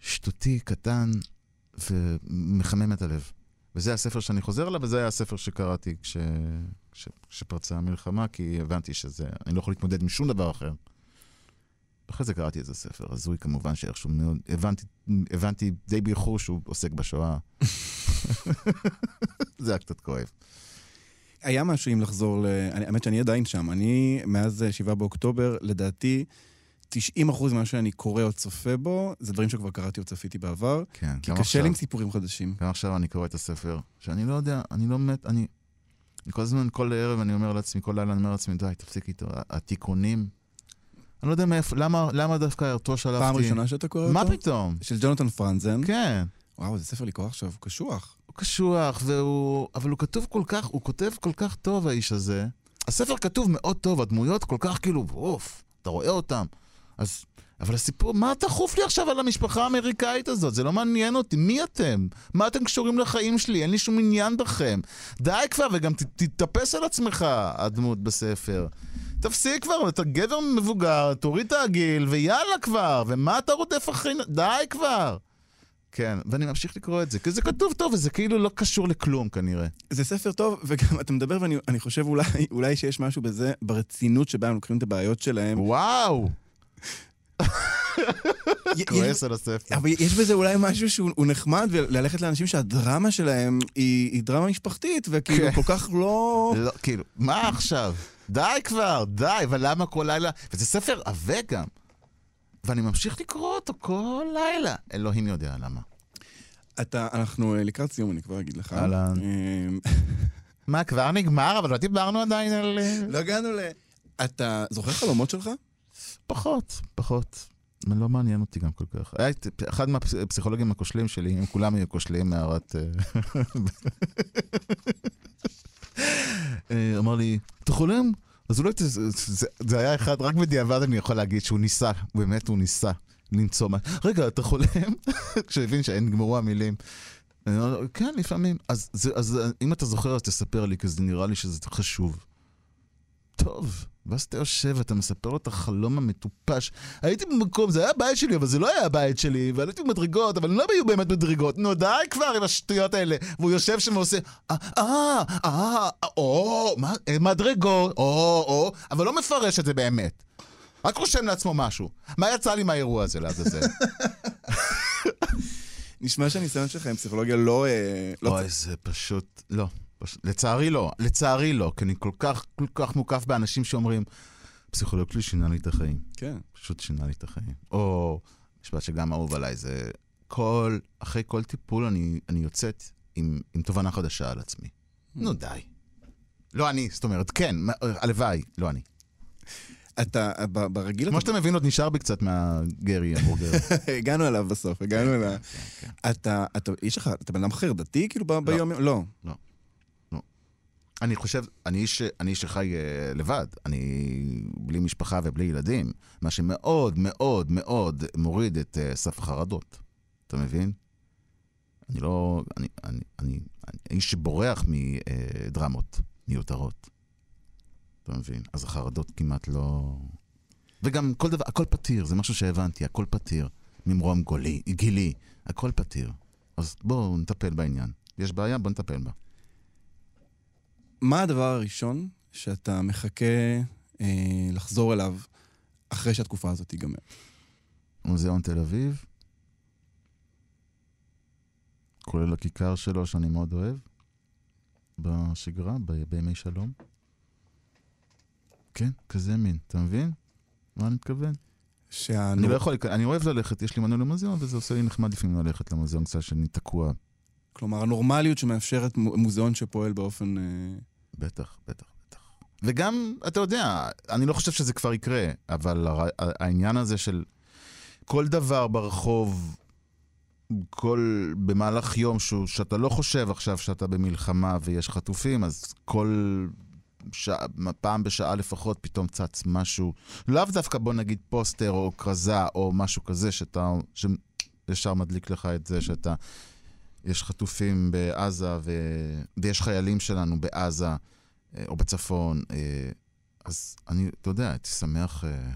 שטותי, קטן, ומחמם את הלב. וזה הספר שאני חוזר אליו, וזה היה הספר שקראתי כש... כש... כשפרצה המלחמה, כי הבנתי שזה, אני לא יכול להתמודד עם שום דבר אחר. אחרי זה קראתי איזה ספר, הזוי כמובן, שאיכשהו מאוד, הבנתי, הבנתי די באיחור שהוא עוסק בשואה. זה היה קצת כואב. היה משהו אם לחזור ל... האמת שאני עדיין שם. אני, מאז אה, 7 באוקטובר, לדעתי, 90 אחוז ממה שאני קורא או צופה בו, זה דברים שכבר קראתי או צפיתי בעבר, כן, כי קשה עכשיו, לי עם סיפורים חדשים. גם עכשיו אני קורא את הספר, שאני לא יודע, אני לא מת, אני... אני כל הזמן, כל ערב אני אומר לעצמי, כל לילה אני אומר לעצמי, די, תפסיק איתו. התיקונים, אני לא יודע מאיפה, למה, למה דווקא אותו שלפתי? פעם ראשונה שאתה קורא מה אותו? פתאום? של ג'ונתן פרנזן. כן. וואו, זה ספר לקרוא עכשיו, הוא קשוח. קשוח, והוא... אבל הוא כתוב כל כך, הוא כותב כל כך טוב, האיש הזה. הספר כתוב מאוד טוב, הדמויות כל כך כאילו, אוף, אתה רואה אותם. אז... אבל הסיפור, מה דחוף לי עכשיו על המשפחה האמריקאית הזאת? זה לא מעניין אותי. מי אתם? מה אתם קשורים לחיים שלי? אין לי שום עניין בכם. די כבר, וגם תתאפס על עצמך, הדמות בספר. תפסיק כבר, אתה גבר מבוגר, תוריד את הגיל, ויאללה כבר, ומה אתה רודף אחרי... די כבר. כן, ואני ממשיך לקרוא את זה, כי זה כתוב טוב, וזה כאילו לא קשור לכלום כנראה. זה ספר טוב, וגם אתה מדבר ואני אני חושב אולי, אולי שיש משהו בזה, ברצינות שבה הם לוקחים את הבעיות שלהם. וואו! כועס על הספר. אבל יש בזה אולי משהו שהוא הוא נחמד, וללכת לאנשים שהדרמה שלהם היא, היא דרמה משפחתית, וכאילו כן. כל כך לא... לא, כאילו, מה עכשיו? די כבר, די, אבל למה כל לילה? וזה ספר עבה גם. ואני ממשיך לקרוא אותו כל לילה. אלוהים יודע למה. אתה, אנחנו אה, לקראת סיום, אני כבר אגיד לך. אהלן. אה, מה, כבר נגמר? אבל לא דיברנו עדיין על... לא הגענו ל... אתה זוכר חלומות שלך? פחות, פחות. לא מעניין אותי גם כל כך. היה אחד מהפסיכולוגים הכושלים שלי, הם כולם היו כושלים מהערת... אה, אה, אמר לי, אתה חולם? אז אולי... זה- זה- זה היה אחד, רק בדיעבד אני יכול להגיד שהוא ניסה, באמת הוא ניסה למצוא מה... רגע, אתה חולם? כשהוא הבין שנגמרו המילים. כן, לפעמים. אז, זה, אז אם אתה זוכר, אז תספר לי, כי זה נראה לי שזה חשוב. טוב, ואז אתה יושב ואתה מספר לו את החלום המטופש. הייתי במקום, זה היה הבית שלי, אבל זה לא היה הבית שלי, ועליתי במדרגות, אבל לא היו באמת מדרגות. נו, די כבר עם השטויות האלה. והוא יושב שם ועושה, אה, אה, אה, או, מה, אה, מדרגות, או, או, אבל לא מפרש את זה באמת. רק רושם לעצמו משהו. מה יצא לי מהאירוע הזה לעזאזל? נשמע שהניסיון שלך עם פסיכולוגיה לא... אה, לא אוי, זה פשוט... לא. לצערי לא. לצערי לא, כי אני כל כך, כל כך מוקף באנשים שאומרים, פסיכולוג שלי שינה לי את החיים. כן. פשוט שינה לי את החיים. או, משפט שגם אהוב עליי, זה כל, אחרי כל טיפול אני, אני יוצאת עם, עם תובנה חדשה על עצמי. נו, די. לא אני, זאת אומרת, כן, הלוואי, לא אני. אתה, ברגיל... כמו אתה- שאתה מבין, עוד נשאר בי קצת מהגרי המבורגר. הגענו אליו בסוף, הגענו אליו. אתה, אתה, יש לך, אתה בן אדם חרדתי כאילו ב- ביום? לא. אני חושב, אני איש, אני איש שחי אה, לבד, אני בלי משפחה ובלי ילדים, מה שמאוד מאוד מאוד מוריד את אה, סף החרדות. אתה מבין? אני לא... אני, אני, אני, אני איש שבורח מדרמות מיותרות. אתה מבין? אז החרדות כמעט לא... וגם כל דבר, הכל פתיר, זה משהו שהבנתי, הכל פתיר. ממרום גולי, גילי, הכל פתיר. אז בואו נטפל בעניין. יש בעיה, בואו נטפל בה. מה הדבר הראשון שאתה מחכה אה, לחזור אליו אחרי שהתקופה הזאת תיגמר? מוזיאון תל אביב, כולל הכיכר שלו שאני מאוד אוהב, בשגרה, ב- בימי שלום. כן, כזה מין, אתה מבין? מה אני מתכוון? שהנור... אני לא יכול, אני אוהב ללכת, יש לי מנוי למוזיאון, וזה עושה לי נחמד לפעמים ללכת למוזיאון קצת שאני תקוע. כלומר, הנורמליות שמאפשרת מו- מוזיאון שפועל באופן... אה, בטח, בטח, בטח. וגם, אתה יודע, אני לא חושב שזה כבר יקרה, אבל העניין הזה של כל דבר ברחוב, כל, במהלך יום שהוא, שאתה לא חושב עכשיו שאתה במלחמה ויש חטופים, אז כל שעה, פעם בשעה לפחות פתאום צץ משהו, לאו דווקא בוא נגיד פוסטר או כרזה או משהו כזה, שאתה, שישר מדליק לך את זה שאתה, יש חטופים בעזה ו... ויש חיילים שלנו בעזה אה, או בצפון, אה, אז אני, אתה יודע, הייתי שמח אה,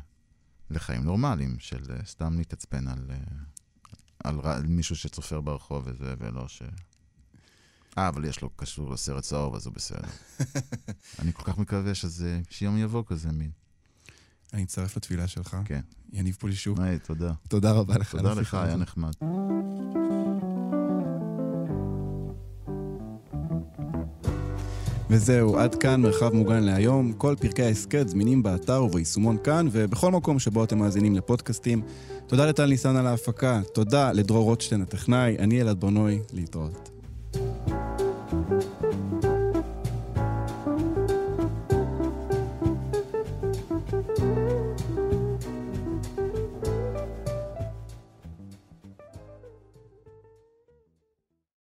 לחיים נורמליים של סתם להתעצבן על, על על מישהו שצופר ברחוב וזה, ולא ש... אה, אבל יש לו קשור לסרט צהוב, אז הוא בסדר. אני כל כך מקווה שזה, שיום יבוא כזה מין. אני אצטרף לתפילה שלך. כן. יניב פולישוק, היי, תודה. תודה רבה לך. תודה על לך, היה. נחמד. וזהו, עד כאן מרחב מוגן להיום. כל פרקי ההסכת זמינים באתר וביישומון כאן, ובכל מקום שבו אתם מאזינים לפודקאסטים. תודה לטל ניסן על ההפקה, תודה לדרור רוטשטיין הטכנאי, אני אלעד ברנועי, להתראות.